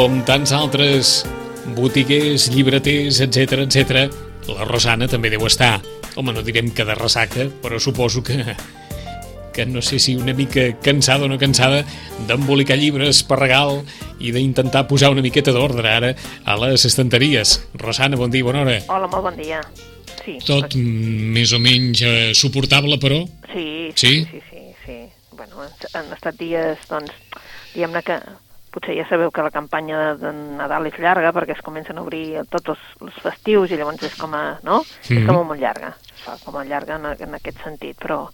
Com tants altres botiguers, llibreters, etc etc, la Rosana també deu estar, home, no direm que de ressaca, però suposo que que no sé si una mica cansada o no cansada d'embolicar llibres per regal i d'intentar posar una miqueta d'ordre ara a les estanteries. Rosana, bon dia, bona hora. Hola, molt bon dia. Sí. Tot més o menys eh, suportable, però? Sí, Sí? sí, sí, sí, sí. Bueno, han, han estat dies, doncs, diguem-ne que potser ja sabeu que la campanya de, Nadal és llarga perquè es comencen a obrir tots els, els festius i llavors és com a, no? Mhm. És com a molt llarga, es fa com a llarga en, en aquest sentit, però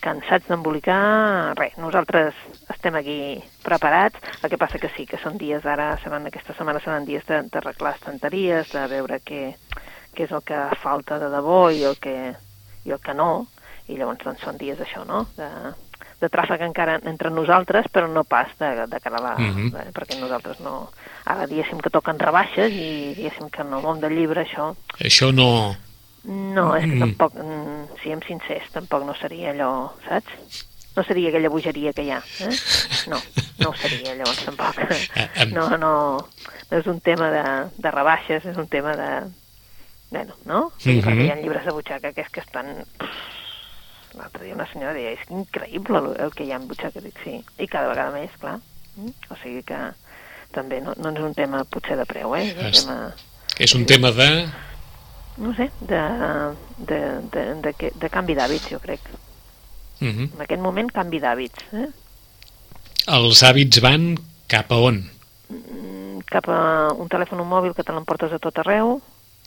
cansats d'embolicar, res, nosaltres estem aquí preparats, el que passa que sí, que són dies ara, seran, aquesta setmana seran dies de- d'arreglar estanteries, de veure què, què és el que falta de debò i el que, i el que no, i llavors doncs, són dies això, no?, de, de tràfic encara entre nosaltres, però no pas de, de cara a la... Mhm. de, perquè nosaltres no... Ara diguéssim que toquen rebaixes i diguéssim que en el món del llibre això... Això no... No, és que Mm. tampoc, mm, siguem sincers, tampoc no seria allò, saps? No seria aquella bogeria que hi ha, eh? No, no ho seria, llavors tampoc. em- No, no, no és un tema de, de rebaixes, és un tema de... Bueno, no? Sí, Mhm. perquè hi ha llibres de butxaca que és que estan... L'altre dia una senyora deia, és increïble el, el que hi ha en butxaca, dic, sí. I cada vegada més, clar. Mm? O sigui que també no, no és un tema potser de preu, eh? És un Es- tema És un tema de... no sé, de, de, de, de, que- de canvi d'hàbits, jo crec. Mhm. En aquest moment, canvi d'hàbits. Eh? Els hàbits van cap a on? Mm, Cap a un telèfon mòbil que te l'emportes a tot arreu,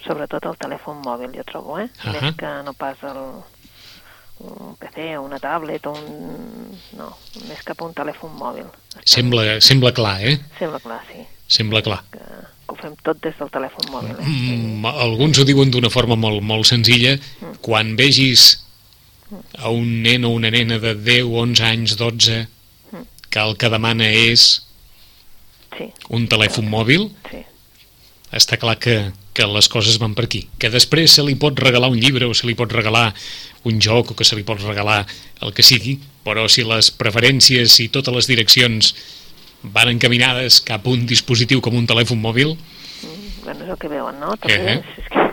sobretot el telèfon mòbil, jo trobo, eh? Ahà. Més que no pas el, un PC una tablet o un... No, més cap a un telèfon mòbil. Sembla, sembla clar, eh? Sembla clar, sí, Sembla clar. que, que ho fem tot des del telèfon mòbil. Eh? Mm, alguns ho diuen d'una forma molt, molt senzilla. Quan vegis a un nen o una nena de 10, 11 anys, 12, que el que demana és Sí, un telèfon mòbil, sí. està clar que, que les coses van per aquí. Que després se li pot regalar un llibre o se li pot regalar un joc o que se li pot regalar el que sigui, però si les preferències i totes les direccions van encaminades cap a un dispositiu com un telèfon mòbil, Mm, Bueno, és el que veuen, no? També Eh, eh. és, que...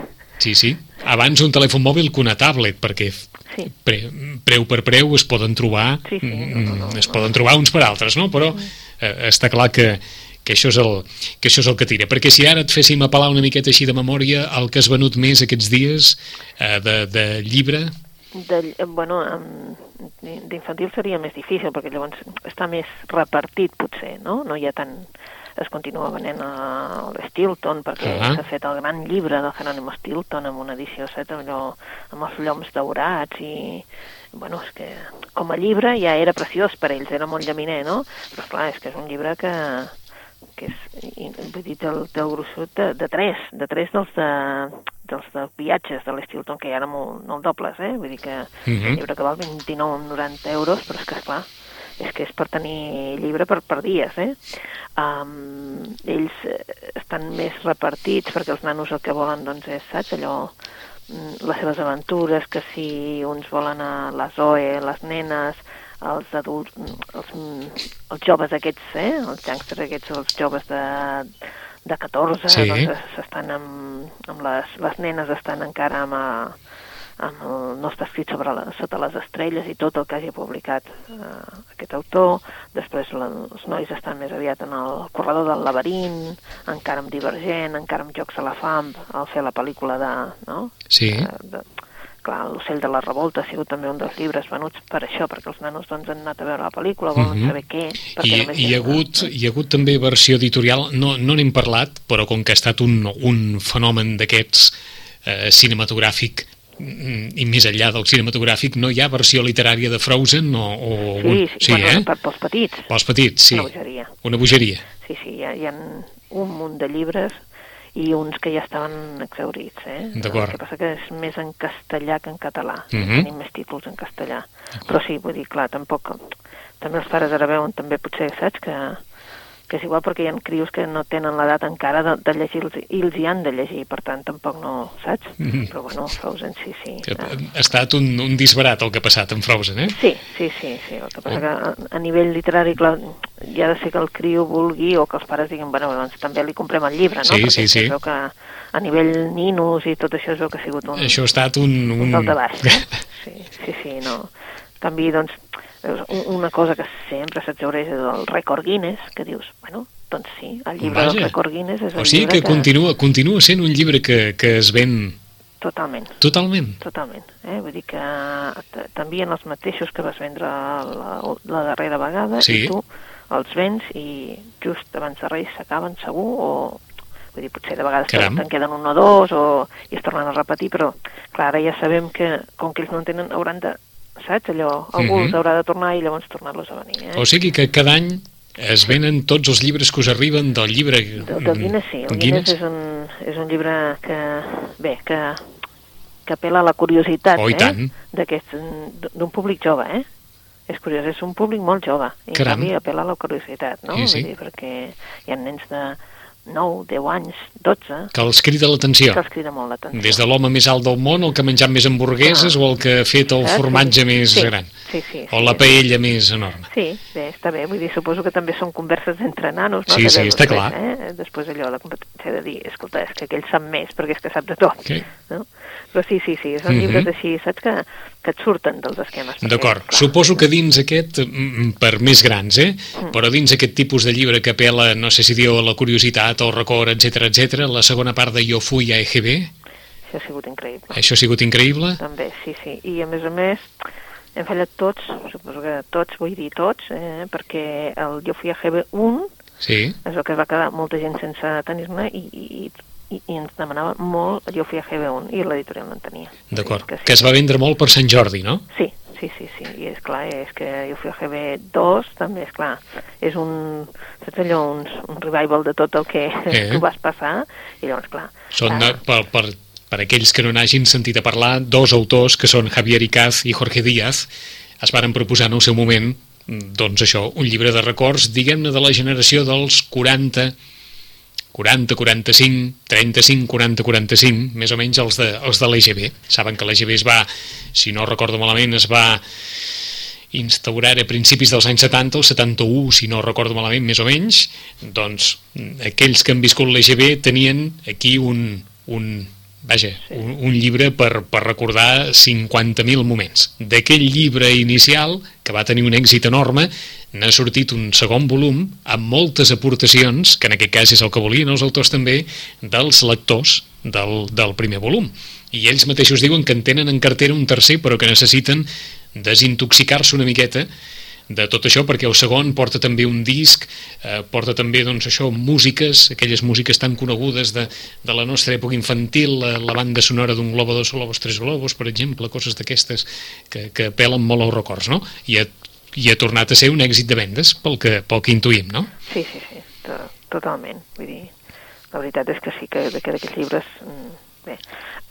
sí, sí, abans un telèfon mòbil que una tablet, perquè Sí. pre, preu per preu es poden trobar Sí, sí, no, mm, no, no, es no. poden trobar uns per altres, no? Però eh, està clar que, que, això és el, que això és el que tira. Perquè si ara et féssim apel·lar una miqueta així de memòria el que has venut més aquests dies eh, de, de llibre, De, bueno, d'infantil seria més difícil, perquè llavors està més repartit, potser, no? No hi ha tant... Es continua venent a l'Stilton, perquè Ah. s'ha fet el gran llibre de Jerónimo Stilton amb una edició set, allò, amb els lloms daurats i... Bueno, és que com a llibre ja era preciós per ells, era molt llaminer, no? Però clar, és que és un llibre que, que és, vull dir, té el, té el gruixut de, de tres, de tres dels de, dels de viatges de l'Stilton, que ja eren molt, molt dobles, eh? Vull dir que Mhm. un llibre que val 29,90 euros, però és que, esclar, és que és per tenir llibre per, per dies, eh? Um, ells eh, estan més repartits perquè els nanos el que volen, doncs, és, saps, allò, mm, les seves aventures, que si uns volen a la Zoe, les nenes, els adults, els, els joves aquests, eh? els youngsters aquests, els joves de, de 14, Sí. doncs s'estan amb, amb les, les nenes estan encara amb, eh, amb el, no està escrit sobre la, sota les estrelles i tot el que hagi publicat eh, aquest autor. Després la, els nois estan més aviat en el corredor del laberint, encara amb Divergent, encara amb Jocs a la fam, al fer la pel·lícula de... No? Sí. Eh, de, clar, l'ocell de la revolta ha sigut també un dels llibres venuts per això, perquè els nanos doncs, han anat a veure la pel·lícula, volen Mhm. saber què, I, només hi, ha hagut, hi ha hagut també versió editorial, no no n'hem parlat, però com que ha estat un, un fenomen d'aquests eh, cinematogràfic mm, i més enllà del cinematogràfic, no hi ha versió literària de Frozen o... o Sí, un, sí, sí bueno, eh? per, pels petits. Pels petits, sí. Una bogeria. Una bogeria. Sí, sí, hi ha, hi ha un munt de llibres i uns que ja estaven exaurits, eh? D'acord. El que passa que és més en castellà que en català. Mhm. Tenim més títols en castellà. Però sí, vull dir, clar, tampoc... També els pares ara veuen també potser, saps, que, que és igual perquè hi ha crios que no tenen l'edat encara de, de llegir-los i els hi han de llegir, per tant tampoc no, saps? Mm -hmm. Però bueno, Frozen sí, sí. Ha estat un, un disbarat el que ha passat amb Frozen, eh? Sí, sí, sí, sí. el que passa oh. que a, a nivell literari, clar, hi ha de ser que el crio vulgui o que els pares diguin, bueno, doncs també li comprem el llibre, no? Sí, Perquè sí, sí. que a nivell ninos i tot això és el que ha sigut un... Això ha estat un... un... un de baix, no? sí, sí, sí, no. En canvi, doncs, una cosa que sempre s'exaureix és el rècord Guinness, que dius, bueno, doncs sí, el llibre Vaja. del rècord Guinness és el o sigui llibre que, que... Continua, continua sent un llibre que, que es ven... Totalment. Totalment? Totalment. Eh? Vull dir que també en els mateixos que vas vendre la, la darrera vegada sí. i tu els vens i just abans de Reis s'acaben segur o vull dir, potser de vegades te'n queden un o dos o, i es tornen a repetir, però clar, ara ja sabem que com que ells no en tenen, hauran de saps? Allò, algú uh -huh. els haurà de tornar i llavors tornar-los a venir. Eh? O sigui que cada any es venen tots els llibres que us arriben del llibre... Del, del Guinness, sí. El Guinness, Guinness és, un, és un llibre que, bé, que, que apela a la curiositat oh, eh? d'un públic jove, eh? És curiós, és un públic molt jove. I Caram. canvi apela a la curiositat, no? Sí, sí. Vull dir, perquè hi ha nens de 9, 10 anys, 12... Que els crida l'atenció. Que els crida molt l'atenció. Des de l'home més alt del món, el que ha menjat més hamburgueses, ah. o el que ha fet el formatge sí. més sí. gran. Sí, sí, o sí, la paella sí. més enorme. Sí, bé, està bé. Vull dir, suposo que també són converses entre nanos, no? Sí, sí, està clar. Eh? Després allò, la competència de dir, escolta, és que aquell sap més perquè és que sap de tot. Okay. No? Però sí, sí, sí, són mm -hmm. llibres així, saps, que, que et surten dels esquemes. D'acord. Suposo que dins aquest, per més grans, eh? Mm. Però dins aquest tipus de llibre que apela, no sé si diu, a la curiositat, al record, etc etc, la segona part de Jo fui a EGB... Això ha sigut increïble. Això ha sigut increïble? També, sí, sí. I a més a més, hem fallat tots, suposo que tots, vull dir tots, eh? perquè el Jo fui a EGB 1 sí. és el que va quedar molta gent sense tenir-ne i, i, i, i ens demanava molt jo feia GB1 i l'editorial no en tenia. D'acord, que, sí. que es va vendre molt per Sant Jordi, no? Sí, sí, sí, sí, i és clar, és que jo feia GB2 també, és clar, és un, saps allò, un, un revival de tot el que eh. tu vas passar, i llavors, clar... Són, clar, per, per, per aquells que no n'hagin sentit a parlar, dos autors, que són Javier Icaz i Jorge Díaz, es varen proposar en el seu moment doncs això, un llibre de records, diguem-ne, de la generació dels 40, 40, 45, 35, 40, 45, més o menys els de, els de l'EGB. Saben que l'EGB es va, si no recordo malament, es va instaurar a principis dels anys 70, el 71, si no recordo malament, més o menys, doncs aquells que han viscut l'EGB tenien aquí un, un, vaja, un, un llibre per, per recordar 50.000 moments. D'aquell llibre inicial, que va tenir un èxit enorme, n'ha sortit un segon volum amb moltes aportacions, que en aquest cas és el que volien els autors també, dels lectors del, del primer volum. I ells mateixos diuen que en tenen en cartera un tercer, però que necessiten desintoxicar-se una miqueta de tot això, perquè el segon porta també un disc, eh, porta també doncs, això músiques, aquelles músiques tan conegudes de, de la nostra època infantil, la, la banda sonora d'un globo, dos globos, tres globos, per exemple, coses d'aquestes que, que apel·len molt als records, no? I ha, i ha tornat a ser un èxit de vendes, pel que, pel que intuïm, no? Sí, sí, sí, totalment. Vull dir, la veritat és que sí que, que d'aquests llibres mm, Bé,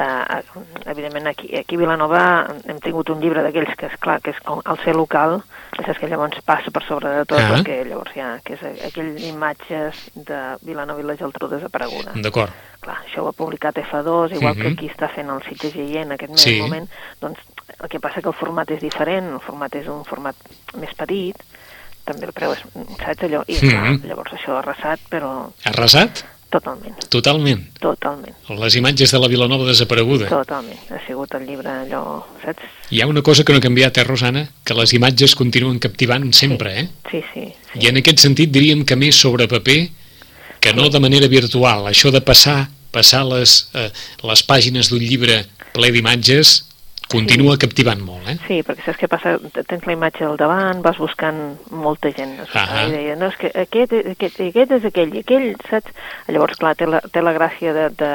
uh, evidentment aquí, aquí a Vilanova hem tingut un llibre d'aquells que és clar que és com el ser local, és que llavors passa per sobre de tot, ah. perquè llavors ja, que és aquell imatges de Vilanova i la Geltrú desapareguda. D'acord. Clar, això ho ha publicat F2, igual uh -huh. que mhm. aquí està fent el Sitges Gient en aquest sí. moment, doncs el que passa que el format és diferent, el format és un format més petit, també el preu és, saps allò? I clar, uh -huh. llavors això ha arrasat, però... Ha arrasat? Totalment. Totalment? Totalment. Les imatges de la Vilanova desapareguda? Totalment. Ha sigut el llibre allò, saps? Hi ha una cosa que no ha canviat, eh, Rosana? Que les imatges continuen captivant sempre, sí. eh? Sí, sí, sí. I en aquest sentit diríem que més sobre paper que no de manera virtual. Això de passar passar les, eh, les pàgines d'un llibre ple d'imatges continua sí. captivant molt, eh? Sí, perquè saps què passa? Tens la imatge al davant, vas buscant molta gent. Ah I deia, no, és que aquest, aquest, aquest és aquell, i aquell, saps? Llavors, clar, té la, té la gràcia de, de,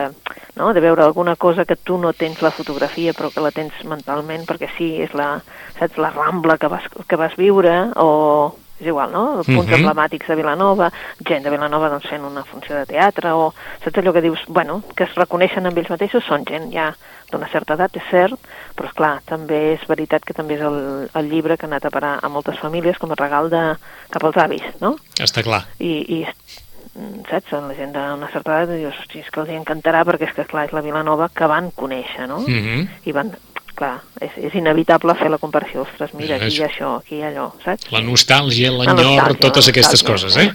no? de veure alguna cosa que tu no tens la fotografia, però que la tens mentalment, perquè sí, és la, saps, la rambla que vas, que vas viure, o és igual, no? Punts uh Mhm. -huh. emblemàtics de Vilanova, gent de Vilanova doncs, fent una funció de teatre, o saps allò que dius, bueno, que es reconeixen amb ells mateixos, són gent ja d'una certa edat, és cert, però és clar, també és veritat que també és el, el llibre que ha anat a parar a moltes famílies com a regal de, cap als avis, no? Està clar. I, i mm, saps, la gent d'una certa edat dius, hosti, és que els encantarà perquè és que, clar, és la Vilanova que van conèixer, no? Mhm. I van, clar, és, és inevitable fer la comparació, ostres, mira, aquí hi ha això, aquí hi ha allò, saps? La nostàlgia, La l'enyor, nostàlgia, totes la aquestes coses, eh?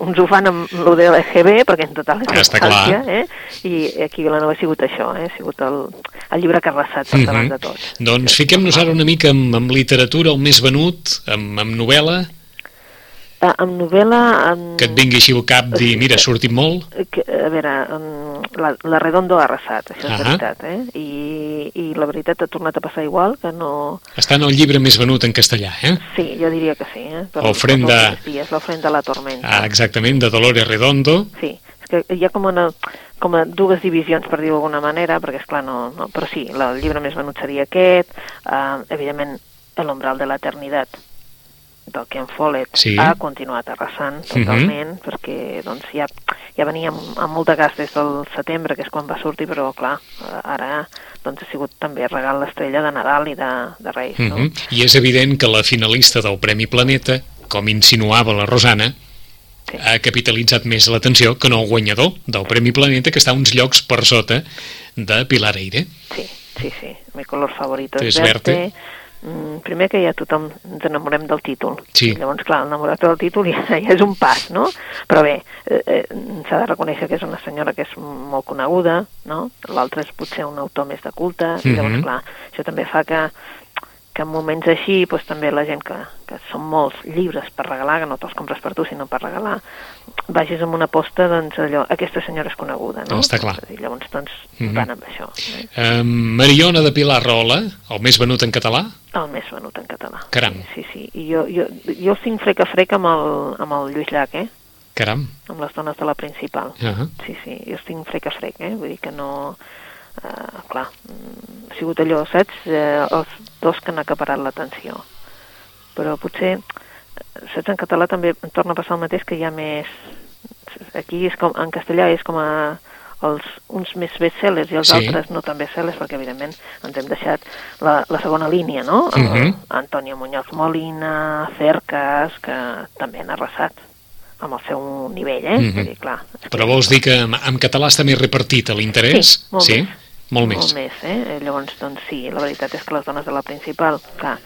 Uns ho fan amb lo de l'EGB, perquè en total és Està nostàlgia, clar. eh? I aquí a Vilanova ha sigut això, eh? Ha sigut el, el llibre que ha arrasat per davant de tot. Mhm. Doncs fiquem-nos ara una mica amb, amb literatura, el més venut, amb, amb novel·la, Uh, amb novel·la... Amb... que et vingui així al cap dir, mira, ha sortit molt. que, a veure, la, la Redondo ha arrasat, això és Ahà. veritat, eh? I, I la veritat ha tornat a passar igual, que no... Està en el llibre més venut en castellà, eh? Sí, jo diria que sí, eh? Ofrenda- per els dies, L'ofrenda a la tormenta. Ah, exactament, de Dolores Redondo. Sí, és que hi ha com, una, com a dues divisions, per dir-ho d'alguna manera, perquè, és clar no, no... Però sí, el llibre més venut seria aquest, uh, evidentment, El umbral de l'eternitat, del Ken Follett, Sí. ha continuat arrasant totalment, perquè doncs, ja, ja venia amb, amb molt de gas des del setembre, que és quan va sortir, però clar, eh, ara doncs, ha sigut també regal l'estrella de Nadal i de, de Reis, no? Mhm. I és evident que la finalista del Premi Planeta, com insinuava la Rosana, Sí. ha capitalitzat més l'atenció que no el guanyador del Premi Planeta, que està uns llocs per sota de Pilar Eire. Sí, sí, sí. Mi color favorito És és verde. verde. Mm, primer que ja tothom ens enamorem del títol. Sí. Llavors, clar, enamorar-te del títol ja, ja és un pas, no? Però bé, eh, eh, s'ha de reconèixer que és una senyora que és molt coneguda, no? L'altre és potser un autor més de culte, i llavors, Mhm. clar, això també fa que que en moments així, doncs, també la gent que, que són molts llibres per regalar, que no te'ls compres per tu, sinó per regalar, vagis amb una aposta, doncs, allò, aquesta senyora és coneguda, no? Està clar. I llavors, doncs, Mhm. van amb això. Eh? Eh, Mariona de Pilar Rola, el més venut en català, El més venut en català. Caram. Sí, sí. I jo, jo, jo els tinc frec a frec amb el, amb el Lluís Llach, eh? caram. Amb les dones de la principal. Uh -huh. Sí, sí, jo els tinc frec a frec, eh? Vull dir que no... Uh, clar, ha sigut allò, saps? Uh, els dos que han acaparat l'atenció. Però potser, eh, saps, en català també em torna a passar el mateix que hi ha més... Aquí és com, en castellà és com a els, uns més bestsellers i els Sí. altres no tan bestsellers, perquè evidentment ens hem deixat la, la segona línia, no? Mhm. Uh Antonio Muñoz Molina, Cercas, que també han arrasat amb el seu nivell, eh? Mhm. Vull dir, clar, és Però vols dir que en, en català està més repartit l'interès? Sí, molt sí? més. Molt més. Molt més, eh? Llavors, doncs sí, la veritat és que les dones de la principal, clar,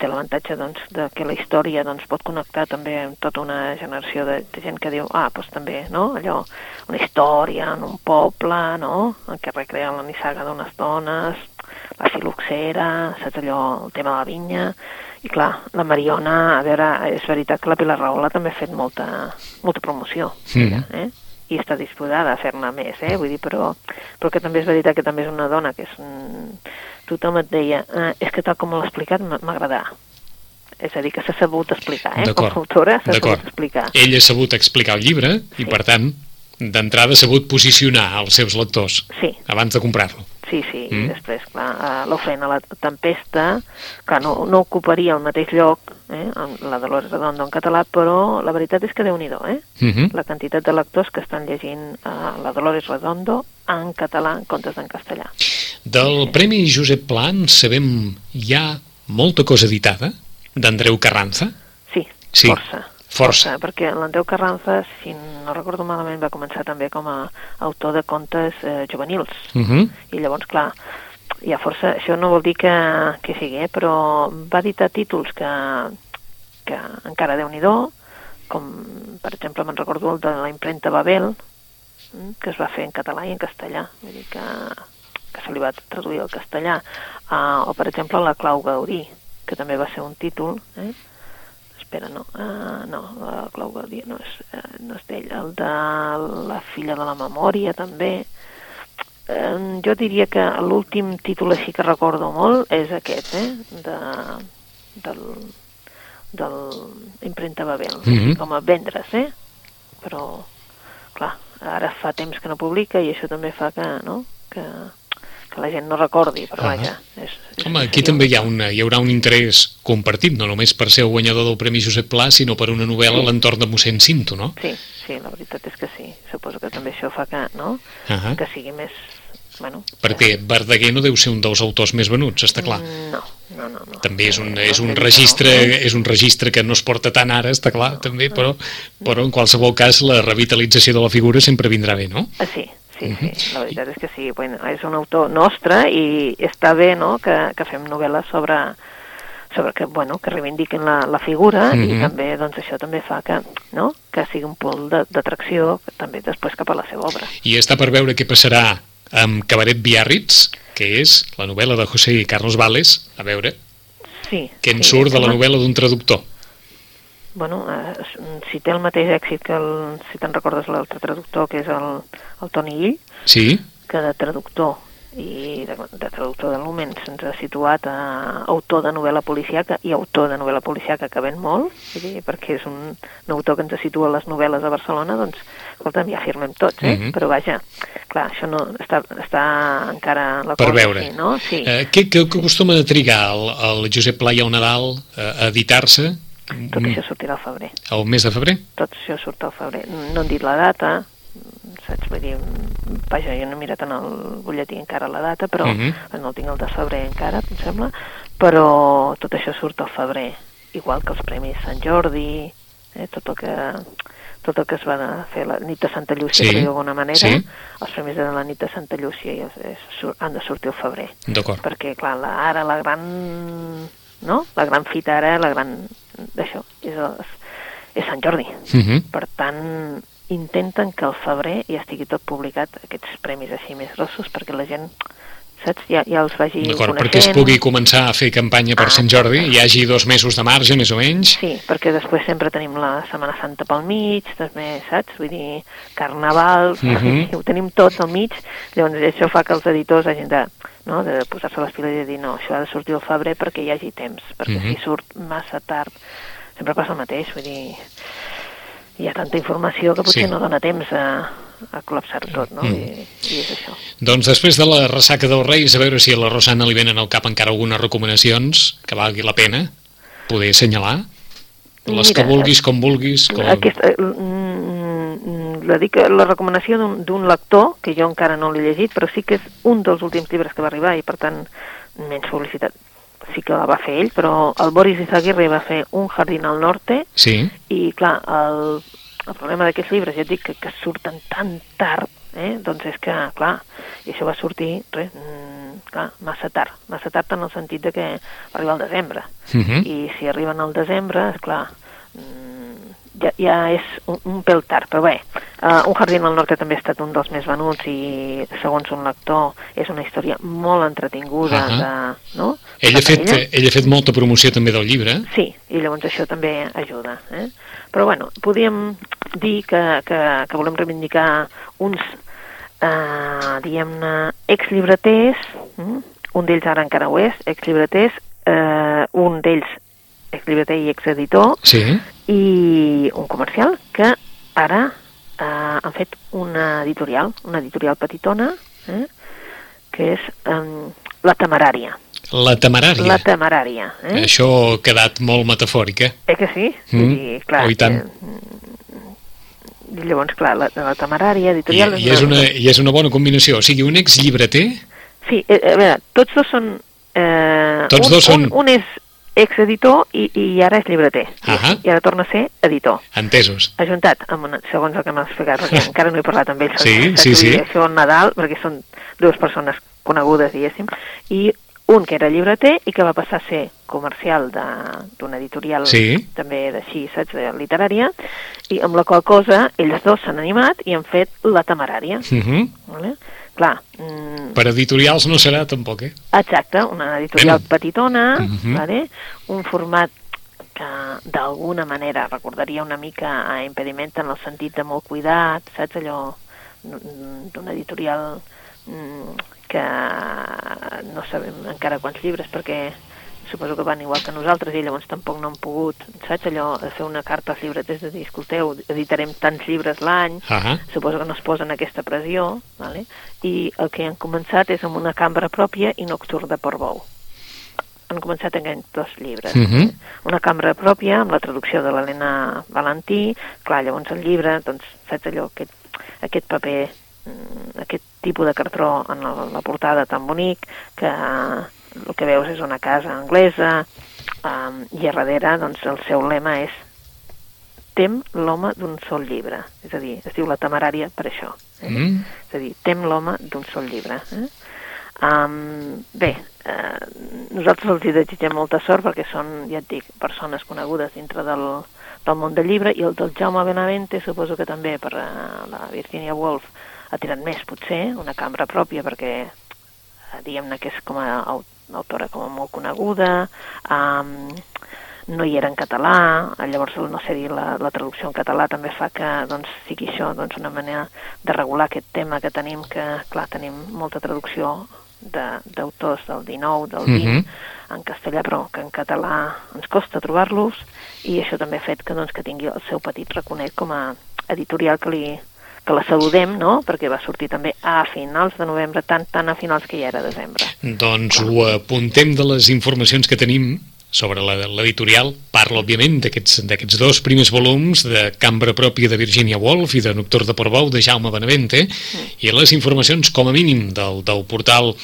té l'avantatge doncs, de que la història doncs, pot connectar també amb tota una generació de, de gent que diu, ah, doncs també, no?, allò, una història en un poble, no?, en què recreen la nissaga d'unes dones, la filoxera, saps allò, el tema de la vinya, i clar, la Mariona, a veure, és veritat que la Pilar Rahola també ha fet molta, molta promoció, Mhm. eh? I està disposada a fer-ne més, eh? Vull dir, però, però que també és veritat que també és una dona que és... Un... Tothom et deia, eh, és que tal com l'ha explicat m'agrada. És a dir, que s'ha sabut explicar, eh? Com a autora s'ha sabut explicar. Ell ha sabut explicar el llibre i, Sí. per tant, d'entrada ha sabut posicionar els seus lectors Sí, abans de comprar-lo. Sí, sí. Mm. I després, clar, eh, l'ofrena a la tempesta, que no, no ocuparia el mateix lloc, eh? amb la Dolores Redondo en català, però la veritat és que déu nhi eh? Uh -huh. la quantitat de lectors que estan llegint uh, la Dolores Redondo en català en comptes d'en castellà. Del Premi Josep Pla en sabem ha molta cosa editada d'Andreu Carranza. Sí, Sí, força. Força. perquè l'Andreu Carranza, si no recordo malament, va començar també com a autor de contes eh, juvenils. Uh -huh. I llavors, clar, hi ha força... Això no vol dir que, que sigui, eh? però va editar títols que, que encara déu nhi com, per exemple, me'n recordo el de la impremta Babel, mm, que es va fer en català i en castellà, vull dir que, que se li va traduir al castellà. Uh, o, per exemple, la Clau Gaudí, que també va ser un títol, eh? Espera, no, uh, no, la Clau Gaudí no és, uh, no és d'ell, el de la filla de la memòria també. Uh, jo diria que l'últim títol així que recordo molt és aquest, eh? De, del, del impremta Babel, Mhm. com a vendre's, eh? Però, clar, ara fa temps que no publica i això també fa que, no?, que, que la gent no recordi, però Ah. vaja... És, és, Home, aquí també un- hi, ha una, hi haurà un interès compartit, no només per ser el guanyador del Premi Josep Pla, sinó per una novel·la a l'entorn de mossèn Cinto, no? Sí, sí, la veritat és que sí. Suposo que també això fa que, no? Ah que sigui més... Bueno, Perquè Verdaguer no deu ser un dels autors més venuts, està clar. No, no, no. no. També és un, és un no registre no. és un registre que no es porta tant ara, està clar, també, però, però en qualsevol cas la revitalització de la figura sempre vindrà bé, no? Ah, sí, sí, sí, la veritat és que sí. Bueno, és un autor nostre i està bé no, que, que fem novel·les sobre, sobre que, bueno, que reivindiquen la, la figura Mhm. i també doncs, això també fa que, no, que sigui un pol de- d'atracció també després cap a la seva obra. I està per veure què passarà amb Cabaret Biarritz, que és la novel·la de José Carlos Vales, a veure, Sí. què en sí, surt de la novel·la d'un traductor. Bueno, eh, si té el mateix èxit que el, si te'n recordes l'altre traductor, que és el, el Toni Ill, Sí? que de traductor i de, de traductor de Lumen se'ns ha situat a autor de novel·la policiaca i autor de novel·la policiaca que ven molt, dir, perquè és un, un autor que ens situa les novel·les a Barcelona, doncs, escolta'm, ja firmem tots, eh? Mhm. Però vaja, clar, això no està, està encara la Per cosa veure. així, no? Sí. Eh, què, què, què acostuma a trigar el, el Josep Pla i el Nadal a editar-se Tot això sortirà al febrer. el mes de febrer? Tot això surt al febrer. No han dit la data, saps? Vull dir, vaja, jo no he mirat en el butlletí encara la data, però Mhm. no el tinc el de febrer encara, em sembla, però tot això surt al febrer, igual que els Premis Sant Jordi, eh, tot el que tot el que es va fer la nit de Santa Llúcia, Sí, per dir d'alguna manera, sí. els premis de la nit de Santa Llúcia es, es, sur- han de sortir al febrer D'acord. perquè clar, la, ara la gran no? la gran fita ara, la gran d'això, és, el, és Sant Jordi Uh -huh. per tant intenten que al febrer ja estigui tot publicat aquests premis així més grossos perquè la gent saps? Ja, ja els vagi D'acord, coneixent perquè es pugui començar a fer campanya per Ah, Sant Jordi, hi hagi dos mesos de marge, més o menys. Sí, perquè després sempre tenim la Setmana Santa pel mig, també, saps? Vull dir, Carnaval, Mhm. ho tenim tot al mig, llavors això fa que els editors hagin de, no, de posar-se les piles i de dir no, això ha de sortir al febrer perquè hi hagi temps, perquè Mhm. si surt massa tard, sempre passa el mateix, vull dir, hi ha tanta informació que potser Sí. no dona temps a, a col·lapsar-ho tot, no? Mm. I, I és això. Doncs després de la ressaca dels Reis, a veure si a la Rosana li venen al cap encara algunes recomanacions que valgui la pena poder assenyalar. Les Mira, que vulguis, com vulguis. Com... Aquesta, mm, la, dic, la recomanació d'un- lector, que jo encara no l'he llegit, però sí que és un dels últims llibres que va arribar i per tant menys publicitat sí que la va fer ell, però el Boris Izaguirre va fer Un jardín al norte Sí, i clar, el, el problema d'aquests llibres, ja et dic que, que surten tan tard, eh? doncs és que, clar, i això va sortir, res, mm, clar, massa tard, massa tard en el sentit de que va arribar al desembre, uh -huh. i si arriben al desembre, és clar, ja, ja és un, un pèl tard, però bé, uh, Un jardí al norte també ha estat un dels més venuts i, segons un lector, és una història molt entretinguda, Ahà. de, no? ell, ha fet, parella. ell ha fet molta promoció també del llibre. Sí, i llavors això també ajuda. Eh? Però bueno, podríem dir que, que, que volem reivindicar uns, eh, diguem-ne, exllibreters, mm? un d'ells ara encara ho és, exllibreters, eh, un d'ells exllibreter i exeditor, Sí, i un comercial que ara eh, han fet una editorial, una editorial petitona, eh? que és eh, La Temerària. la temerària. La Temerària. Eh? Això ha quedat molt metafòrica. Eh que sí? Mm. Dir, clar, Oh, i tant. Eh, i llavors, clar, la, la temerària I, editorial... i, és una, I és una bona combinació. O sigui, un exllibreter... Sí, eh, a veure, tots dos són... Eh, Tots un, dos són- Un, un és exeditor i, i ara és llibreter. Ahà. I ara torna a ser editor. Entesos. Ajuntat, amb una, segons el que m'ha explicat, perquè encara no he parlat amb ells. Sí, sí, sí. Això al Nadal, perquè són dues persones conegudes, diguéssim, i un que era llibreter i que va passar a ser comercial d'una editorial Sí. també d'així, saps, de literària, i amb la qual cosa ells dos s'han animat i han fet La Temerària. Uh -huh. Vale? Clar, mm, Per editorials no serà tampoc, eh? exacte, una editorial petitona, Mhm. vale? un format que d'alguna manera recordaria una mica a Impediment en el sentit de molt cuidat, saps allò mm, d'una editorial mm, que no sabem encara quants llibres perquè suposo que van igual que nosaltres i llavors tampoc no han pogut, saps, allò, de fer una carta als llibreters de dir, escolteu, editarem tants llibres l'any, Uh -huh. suposo que no es posen aquesta pressió, vale? i el que han començat és amb una cambra pròpia i Nocturn de Portbou. Han començat amb aquests dos llibres. Mhm. Una cambra pròpia, amb la traducció de l'Helena Valentí, clar, llavors el llibre, doncs, saps allò, aquest, aquest paper, mm, aquest tipus de cartró en la, la portada tan bonic, que el que veus és una casa anglesa, um, i a darrere, doncs, el seu lema és tem l'home d'un sol llibre. És a dir, es diu la temerària per això. Eh? Mm. És a dir, tem l'home d'un sol llibre. Eh? Um, bé, eh, nosaltres els hi desitgem molta sort perquè són, ja et dic, persones conegudes dintre del, del món del llibre i el del Jaume Benavente suposo que també per uh, la Virginia Woolf ha tirat més potser, una cambra pròpia perquè eh, diguem-ne que és com a au- autora com a molt coneguda, um, no hi era en català, llavors no sé dir la, la traducció en català també fa que doncs, sigui això doncs, una manera de regular aquest tema que tenim, que clar, tenim molta traducció de- d'autors del 19, del 20, Mhm. en castellà, però que en català ens costa trobar-los, i això també ha fet que, doncs, que tingui el seu petit raconet com a editorial que li que la saludem, no?, perquè va sortir també a finals de novembre, tant, tant a finals que ja era desembre. Doncs ho apuntem de les informacions que tenim sobre l'editorial. Parla, òbviament, d'aquests dos primers volums de Cambra pròpia de Virginia Woolf i de Nocturn de Portbou de Jaume Benavente i les informacions, com a mínim, del, del portal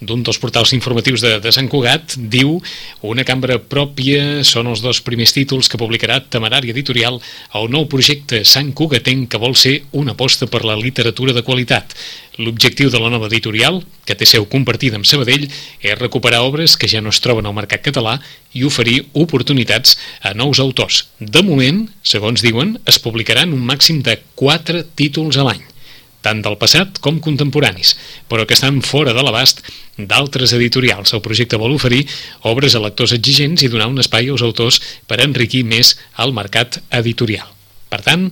d'un dels portals informatius de, de Sant Cugat, diu una cambra pròpia són els dos primers títols que publicarà Temerària Editorial el nou projecte Sant Cugatenc que vol ser una aposta per la literatura de qualitat. L'objectiu de la nova editorial, que té seu compartida amb Sabadell, és recuperar obres que ja no es troben al mercat català i oferir oportunitats a nous autors. De moment, segons diuen, es publicaran un màxim de 4 títols a l'any tant del passat com contemporanis, però que estan fora de l'abast d'altres editorials. El projecte vol oferir obres a lectors exigents i donar un espai als autors per enriquir més el mercat editorial. Per tant,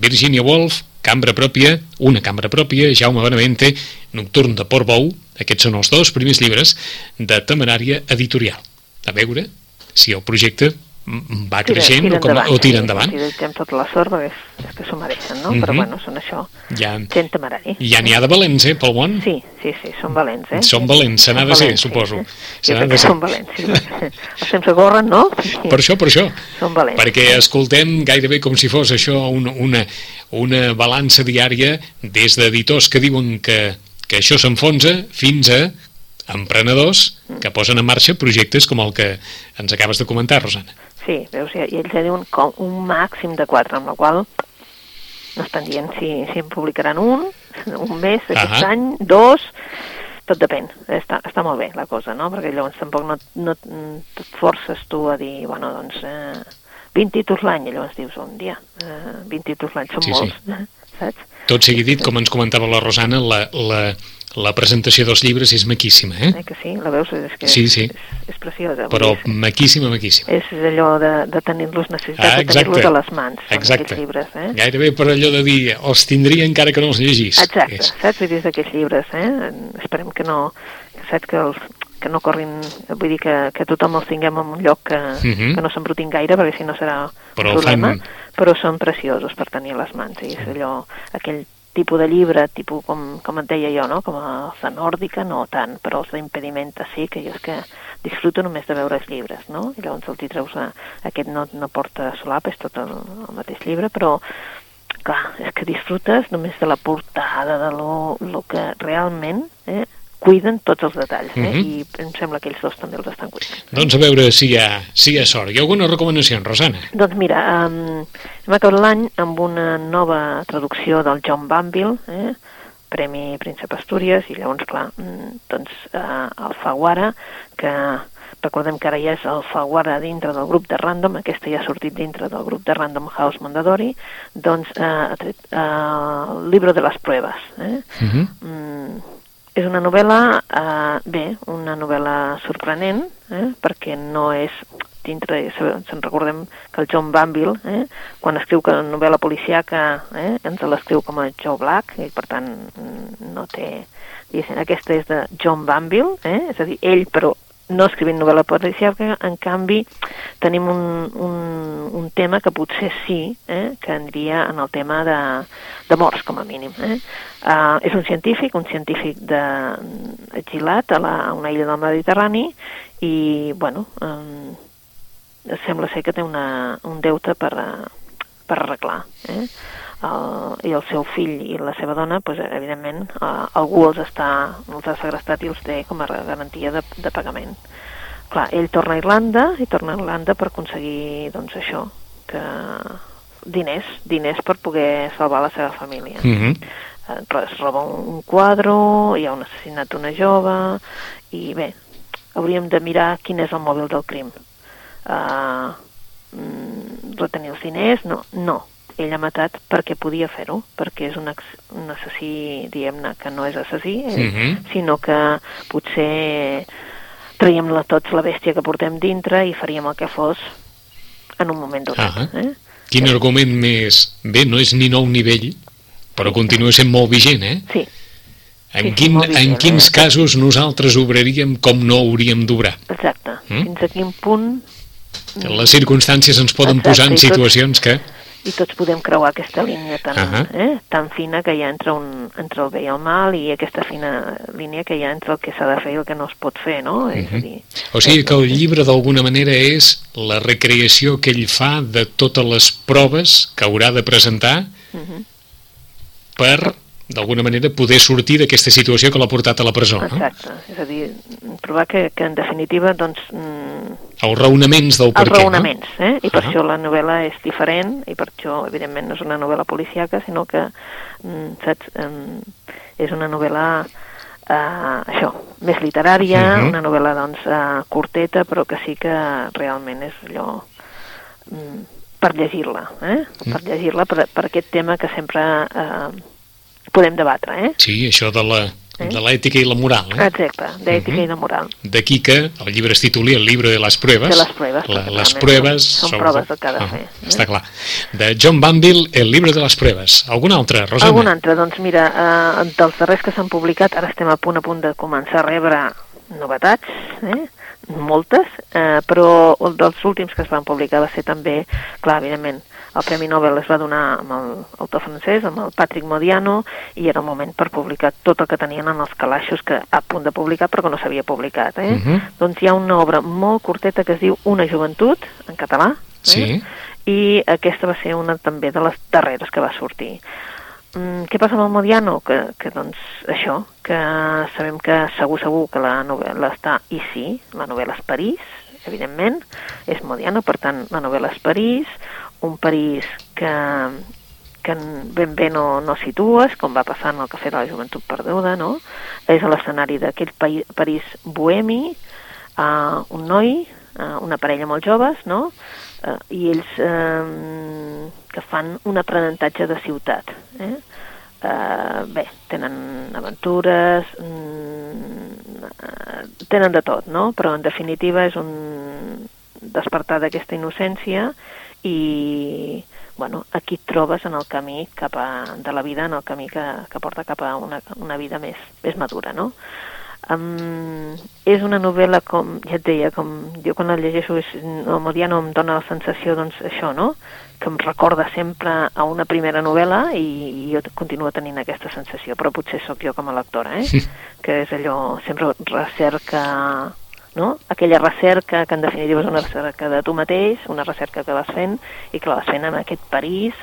Virginia Woolf, cambra pròpia, una cambra pròpia, Jaume Benavente, Nocturn de Portbou, aquests són els dos primers llibres de temerària editorial. A veure si el projecte mm, va creixent o, com, o tira endavant. Sí, desitgem tota la sort perquè és, és que s'ho mereixen, no? Mhm. Però bueno, són això, Ja, gent temerari. ja n'hi ha de valents, eh, pel món? Sí, sí, sí, són valents, eh? Són valents, se n'ha de ser, valents, suposo. Sí. Jo crec que ser. són valents, sí. Els temps corren, no? Sí. Per això, per això. Són valents. Perquè escoltem gairebé com si fos això una, una, una balança diària des d'editors que diuen que, que això s'enfonsa fins a emprenedors que posen en marxa projectes com el que ens acabes de comentar, Rosana. Sí, veus, i i ells ja diuen com un màxim de quatre, amb la qual no estan dient si, si en publicaran un, un mes aquest Ahà. any, dos, tot depèn. Està, està molt bé la cosa, no? Perquè llavors tampoc no, no et forces tu a dir, bueno, doncs, eh, 20 títols l'any, llavors dius, un dia, eh, 20 títols l'any són Sí, sí. molts, saps? Tot sigui dit, com ens comentava la Rosana, la, la, la presentació dels llibres és maquíssima, eh? Eh que sí? La veus? És que Sí, sí. És, és preciosa. Però dir, maquíssima, maquíssima. és allò de, de tenir-los, necessitat Ah, de tenir-los a les mans, aquests llibres, eh? Gairebé per allò de dir, els tindria encara que no els llegís. Exacte, És- saps? Vull dir, d'aquests llibres, eh? Esperem que no, que saps que els que no corrin, vull dir que, que tothom els tinguem en un lloc que, Mhm. que no s'embrutin gaire, perquè si no serà Però un problema, fan- però són preciosos per tenir a les mans, i és allò, aquell tipus de llibre, tipus com, com et deia jo, no? com els de Nòrdica, no tant, però els d'impedimenta sí, que jo és que disfruto només de veure els llibres, no? I llavors el t'hi treus a, aquest no, no porta solap, és tot el, el mateix llibre, però clar, és que disfrutes només de la portada, de lo, lo que realment eh, cuiden tots els detalls, eh? Mhm. i em sembla que ells dos també els estan cuidant. Doncs a veure si hi ha, si hi ha sort. Hi ha alguna recomanació, Rosana? Doncs mira, um, hem acabat l'any amb una nova traducció del John Banville, eh? Premi Príncep Astúries, i llavors, clar, mm, doncs uh, el Faguara, que recordem que ara ja és el Faguara dintre del grup de Random, aquesta ja ha sortit dintre del grup de Random House Mondadori, doncs uh, ha tret uh, el Libro de les Pruebes, eh? Uh -huh. Mm, és una novel·la, eh, bé, una novel·la sorprenent, eh, perquè no és dintre, se'n recordem que el John Banville, eh, quan escriu que novel·la policiaca, eh, ens l'escriu com a Joe Black, i per tant mm, no té... Diguéssim, aquesta és de John Banville, eh, és a dir, ell però no escrivint novel·la policiaca, en canvi tenim un, un, un tema que potser sí, eh, que aniria en el tema de, de morts, com a mínim. Eh? Uh, és un científic, un científic de, exilat a, la, a una illa del Mediterrani i, bueno, um, sembla ser que té una, un deute per, per arreglar. Eh? El, i el seu fill i la seva dona, pues, evidentment, eh, algú els, està, els ha segrestat i els té com a garantia de, de pagament. Clar, ell torna a Irlanda i torna a Irlanda per aconseguir, doncs, això, que diners, diners per poder salvar la seva família. Mm -hmm. eh, es roba un, quadre, hi ha un assassinat d'una jove, i bé, hauríem de mirar quin és el mòbil del crim. Uh, retenir els diners? No, no, ell ha matat perquè podia fer-ho, perquè és un, un assassí, diguem-ne, que no és assassí, eh? Mm -hmm. sinó que potser traiem la, tots la bèstia que portem dintre i faríem el que fos en un moment donat. Ah eh? Quin sí. argument més... Bé, no és ni nou nivell, però sí. continua sent molt vigent, eh? Sí. En, sí, quin, vigent, en quins eh? casos nosaltres obraríem com no hauríem d'obrar? Exacte. Mm? Fins a quin punt... Les circumstàncies ens poden Exacte, posar en situacions que i tots podem creuar aquesta línia tan, uh -huh. eh, tan fina que hi ha entre, un, entre el bé i el mal i aquesta fina línia que hi ha entre el que s'ha de fer i el que no es pot fer, no? Uh -huh. És a dir, o sigui que el llibre d'alguna manera és la recreació que ell fa de totes les proves que haurà de presentar uh -huh. per d'alguna manera poder sortir d'aquesta situació que l'ha portat a la presó. Exacte, no? és a dir, provar que, que en definitiva doncs... Mm, els raonaments del per què, raonaments, no? eh? I per uh -huh. això la novel·la és diferent i per això, evidentment, no és una novel·la policiaca, sinó que, mm, saps, mm, és una novel·la Uh, això, més literària, uh -huh. una novel·la doncs uh, curteta, però que sí que realment és allò mm, per llegir-la, eh? Uh -huh. per llegir-la per, per aquest tema que sempre uh, podem debatre, eh? Sí, això de la eh? de l'ètica i la moral. Eh? Exacte, d'ètica uh -huh. i de moral. D'aquí que el llibre es tituli El llibre de les pruebes. De les pruebes. La, les pruebes... Són, són proves de uh -huh. fer. Eh? Està clar. De John Banville, El llibre de les pruebes. Algun altre, Rosana? Algun altre, doncs mira, eh, dels darrers que s'han publicat, ara estem a punt a punt de començar a rebre novetats, eh? moltes, eh, però dels últims que es van publicar va ser també, clar, evidentment, el Premi Nobel es va donar amb l'autor francès, amb el Patrick Modiano, i era el moment per publicar tot el que tenien en els calaixos que a punt de publicar però que no s'havia publicat. Eh? Uh mhm. -huh. Doncs hi ha una obra molt curteta que es diu Una joventut, en català, eh? sí. i aquesta va ser una també de les darreres que va sortir. Mm, què passa amb el Modiano? Que, que doncs això, que sabem que segur segur que la novel·la està, i sí, la novel·la és París, evidentment, és Modiano, per tant, la novel·la és París, un París que, que ben bé no, no situes, com va passar en el Cafè de la Joventut Perduda, no? És l'escenari d'aquell París bohemi, uh, un noi, uh, una parella molt joves, no? Uh, I ells uh, que fan un aprenentatge de ciutat. Eh? Uh, bé, tenen aventures, mm, tenen de tot, no? Però en definitiva és un despertar d'aquesta innocència i bueno, aquí et trobes en el camí cap a, de la vida, en el camí que, que porta cap a una, una vida més, més madura, no? Um, és una novel·la, com ja et deia, com jo quan la llegeixo, és, el Modiano em dona la sensació, doncs, això, no?, que em recorda sempre a una primera novel·la i, i jo continuo tenint aquesta sensació, però potser sóc jo com a lectora, eh? Sí. Que és allò, sempre recerca no? aquella recerca que en definitiva és una recerca de tu mateix, una recerca que vas fent i que la vas fent en aquest París,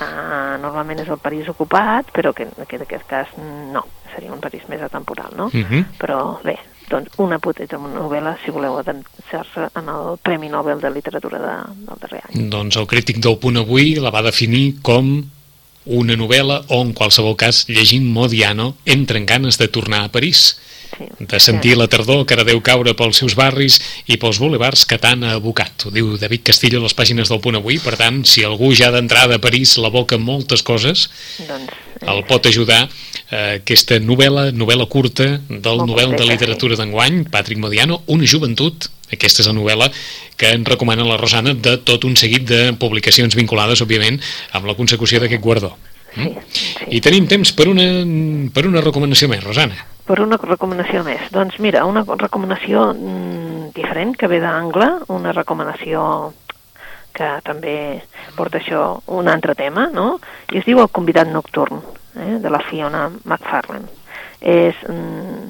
uh, normalment és el París ocupat, però que en aquest, aquest cas no, seria un París més atemporal, no? Uh mhm. -huh. Però bé, doncs una poteta novel·la, si voleu avançar-se en el Premi Nobel de Literatura de, del darrer any. Doncs el crític del punt avui la va definir com una novel·la o, en qualsevol cas, llegint Modiano, entra en ganes de tornar a París sí. de sentir la tardor que ara deu caure pels seus barris i pels bulevards que t'han abocat. Ho diu David Castillo a les pàgines del Punt Avui, per tant, si algú ja d'entrada a París la boca moltes coses, doncs, eh... el pot ajudar eh, aquesta novel·la, novel·la curta del Molt novel de literatura d'enguany, Patrick Modiano, Una joventut, aquesta és la novel·la que en recomana la Rosana de tot un seguit de publicacions vinculades, òbviament, amb la consecució d'aquest guardó. Sí, sí. I tenim temps per una, per una recomanació més, Rosana. Per una recomanació més. Doncs mira, una recomanació mm, diferent que ve d'angle, una recomanació que també porta això un altre tema, no? I es diu El convidat nocturn, eh? de la Fiona McFarlane. És... Mm,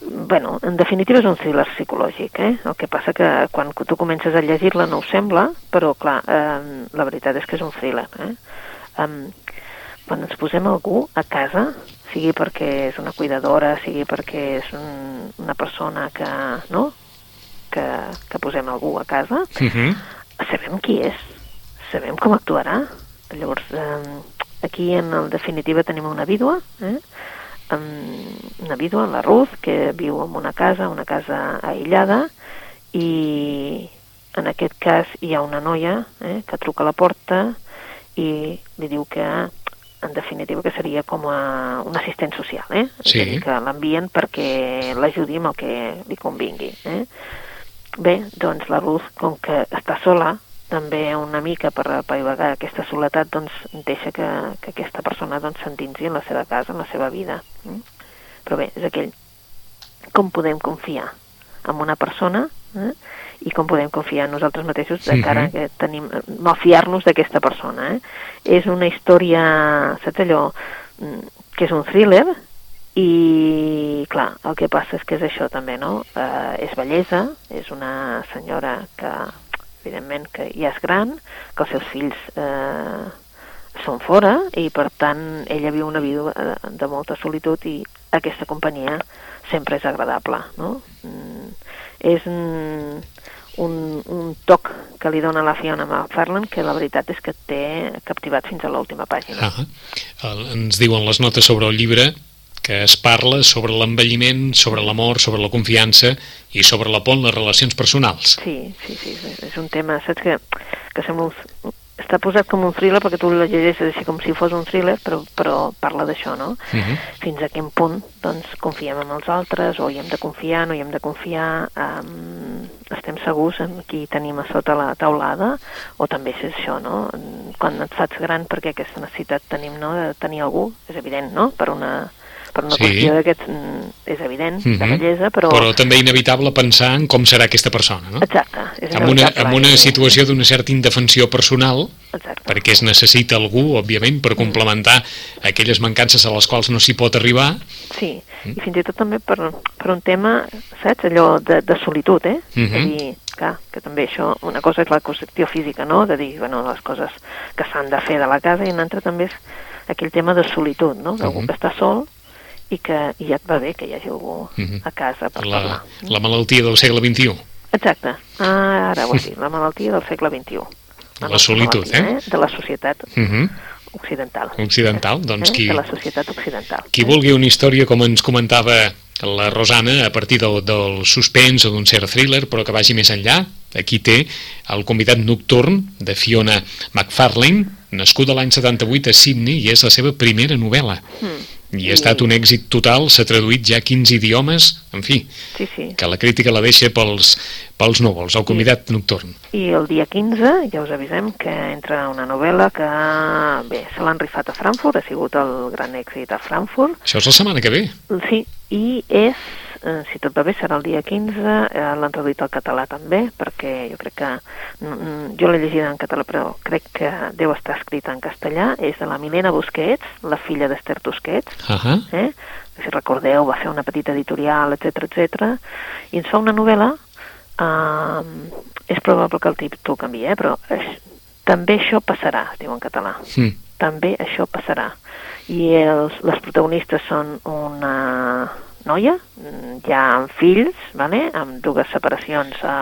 bueno, en definitiva és un thriller psicològic, eh? El que passa que quan tu comences a llegir-la no ho sembla, però clar, eh, la veritat és que és un thriller, eh? Um, quan ens posem algú a casa, sigui perquè és una cuidadora, sigui perquè és un, una persona que, no?, que, que posem algú a casa, uh -huh. sabem qui és, sabem com actuarà. Llavors, eh, aquí en el definitiva tenim una vídua, eh? una vídua, la Ruth, que viu en una casa, una casa aïllada, i en aquest cas hi ha una noia eh, que truca a la porta i li diu que en definitiva que seria com a un assistent social, eh? Sí. dir, que l'envien perquè l'ajudi amb el que li convingui. Eh? Bé, doncs la Ruth, com que està sola, també una mica per apaivagar aquesta soledat, doncs deixa que, que aquesta persona doncs s'endinsi en la seva casa, en la seva vida. Eh? Però bé, és aquell com podem confiar en una persona eh? i com podem confiar en nosaltres mateixos de cara que tenim, malfiar-nos d'aquesta persona. Eh? És una història, saps allò, mm, que és un thriller i, clar, el que passa és que és això també, no? Eh, és bellesa, és una senyora que, evidentment, que ja és gran, que els seus fills eh, són fora i, per tant, ella viu una vida de molta solitud i aquesta companyia sempre és agradable, no? Mm, és un, un toc que li dona la Fiona McFarlane que la veritat és que té captivat fins a l'última pàgina. Ah, ens diuen les notes sobre el llibre que es parla sobre l'envelliment, sobre l'amor, sobre la confiança i sobre la por en les relacions personals. Sí, sí, sí, és un tema, saps que, que sembla un, està posat com un thriller perquè tu el llegeixes així com si fos un thriller, però, però parla d'això, no? Uh Mhm. -huh. Fins a quin punt, doncs, confiem en els altres, o hi hem de confiar, no hi hem de confiar, um, estem segurs en qui tenim a sota la taulada, o també és això, no? Quan et fas gran, perquè aquesta necessitat tenim, no?, de tenir algú, és evident, no?, per una per una Sí. qüestió d'aquests... mm, és evident, de Mhm. bellesa, però... Però també inevitable pensar en com serà aquesta persona, no? Exacte. És Amb una, amb una situació d'una certa indefensió personal, Exacte. perquè es necessita algú, òbviament, per complementar aquelles mancances a les quals no s'hi pot arribar. Sí, Mm. i fins i tot també per, per un tema, saps, allò de, de solitud, eh? Mhm. És a dir, clar, que també això, una cosa és la qüestió física, no?, de dir, bueno, les coses que s'han de fer de la casa, i una altra també és aquell tema de solitud, no?, d'algú Mhm. que està sol i que i ja et va bé que hi hagi algú Mhm. a casa per La, parlar. la malaltia del segle XXI. Exacte, ah, ara ho dit, la malaltia del segle XXI. La nostra solitud, malaltia, eh? De la societat Uh -huh. occidental. Occidental, doncs eh? qui- De la societat occidental. Qui vulgui una història, com ens comentava la Rosana, a partir del, del suspens o d'un cert thriller, però que vagi més enllà, aquí té el convidat nocturn de Fiona McFarlane, nascuda l'any 78 a Sydney i és la seva primera novel·la. Mm. I ha estat un èxit total, s'ha traduït ja a 15 idiomes, en fi, Sí, sí. que la crítica la deixa pels, pels núvols, el convidat nocturn. I el dia 15 ja us avisem que entra una novel·la que, bé, se l'han rifat a Frankfurt, ha sigut el gran èxit a Frankfurt, Això és la setmana que ve. sí, i és, eh, si tot va bé, serà el dia 15, eh, l'han traduït al català també, perquè jo crec que, mm, jo l'he llegida en català, però crec que deu estar escrita en castellà, és de la Milena Busquets, la filla d'Esther Tusquets, Uh -huh. eh? si recordeu va fer una petita editorial, etc etc i ens fa una novel·la eh, és probable que el títol canvi, eh? però eh, també això passarà, es diu en català Mm. també això passarà i els, les protagonistes són una noia mm, ja amb fills vale? amb dues separacions a,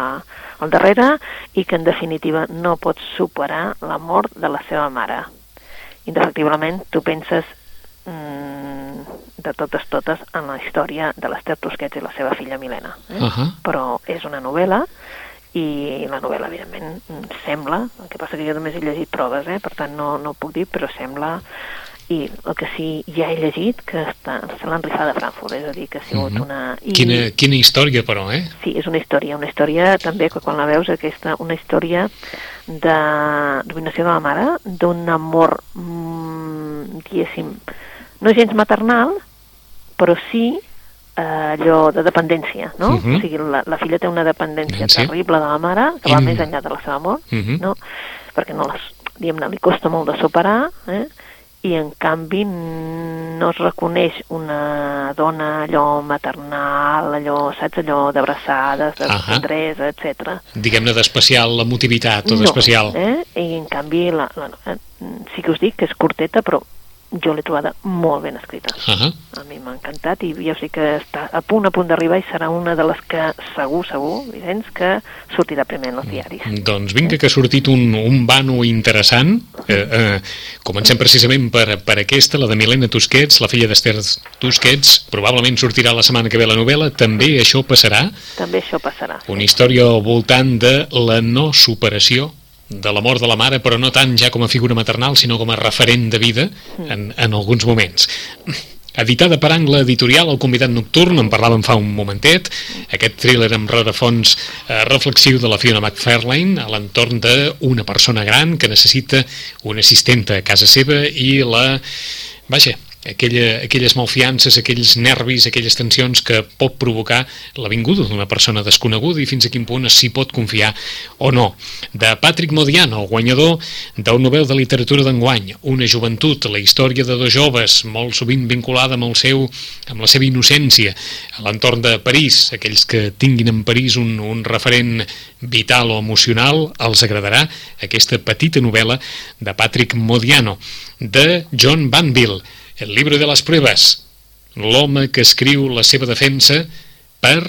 al darrere i que en definitiva no pot superar la mort de la seva mare indefectiblement tu penses mm, de totes totes en la història de l'Ester Tusquets i la seva filla Milena eh? Uh -huh. però és una novel·la i la novel·la, evidentment, sembla, el que passa que jo només he llegit proves, eh? per tant no, no puc dir, però sembla, i el que sí ja he llegit, que està, se l'han rifat a Frankfurt, és a dir, que ha sigut Mhm. una... I, Quina, quina història, però, eh? Sí, és una història, una història també que quan la veus aquesta, una història de dominació de la mare, d'un amor, mm, diguéssim, no gens maternal, però sí eh, allò de dependència, no? Mhm. O sigui, la, la filla té una dependència Dependència. terrible de la mare, que va In- més enllà de la seva mort, Mhm. no? Perquè no les, diguem-ne, li costa molt de superar, eh? I en canvi no es reconeix una dona allò maternal, allò, saps, allò d'abraçades, de tendresa, etc. Diguem-ne d'especial, l'emotivitat, tot no, especial. Eh? I en canvi, la, la, eh, sí que us dic que és curteta, però jo l'he trobada molt ben escrita. Uh -huh. A mi m'ha encantat i jo sé que està a punt a punt d'arribar i serà una de les que segur, segur, Vicenç, que sortirà primer en els diaris. Doncs vinga, que ha sortit un, un vano interessant. Eh, eh, comencem precisament per, per aquesta, la de Milena Tusquets, la filla d'Ester Tusquets. Probablement sortirà la setmana que ve la novel·la. També això passarà. També això passarà. Una història al voltant de la no superació de la mort de la mare, però no tant ja com a figura maternal, sinó com a referent de vida en, en alguns moments. Editada per Angle Editorial, El convidat nocturn, en parlàvem fa un momentet, aquest thriller amb rerefons eh, reflexiu de la Fiona McFarlane a l'entorn d'una persona gran que necessita una assistenta a casa seva i la... Vaja, aquella, aquelles malfiances, aquells nervis, aquelles tensions que pot provocar la vinguda d'una persona desconeguda i fins a quin punt s'hi pot confiar o no. De Patrick Modiano, el guanyador del Nobel de Literatura d'enguany, una joventut, la història de dos joves, molt sovint vinculada amb, el seu, amb la seva innocència, a l'entorn de París, aquells que tinguin en París un, un referent vital o emocional, els agradarà aquesta petita novel·la de Patrick Modiano, de John Banville, El libro de les pruebes, l'home que escriu la seva defensa per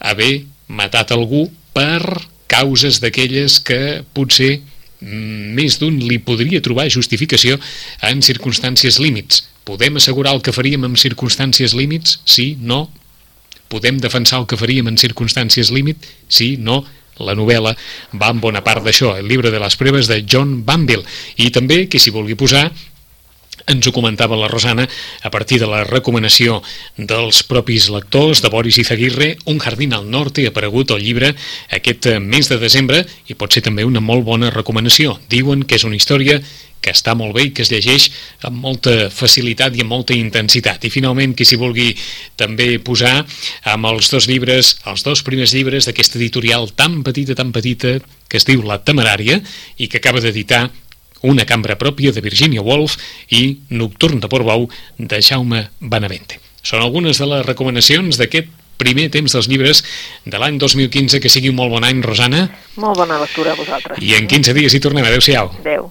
haver matat algú per causes d'aquelles que potser mm, més d'un li podria trobar justificació en circumstàncies límits. Podem assegurar el que faríem en circumstàncies límits? Sí, no? Podem defensar el que faríem en circumstàncies límit? Sí, no? La novel·la va en bona part d'això, el llibre de les proves de John Banville. I també, que s'hi vulgui posar, ens ho comentava la Rosana a partir de la recomanació dels propis lectors de Boris Izaguirre, Un jardín al norte, ha aparegut el llibre aquest eh, mes de desembre i pot ser també una molt bona recomanació. Diuen que és una història que està molt bé i que es llegeix amb molta facilitat i amb molta intensitat. I finalment, qui s'hi vulgui també posar amb els dos llibres, els dos primers llibres d'aquesta editorial tan petita, tan petita, que es diu La Temerària i que acaba d'editar una cambra pròpia de Virginia Woolf i Nocturn de Portbou de Jaume Benavente. Són algunes de les recomanacions d'aquest primer temps dels llibres de l'any 2015. Que sigui un molt bon any, Rosana. Molt bona lectura a vosaltres. I en 15 dies hi tornem. Adéu-siau. Adéu.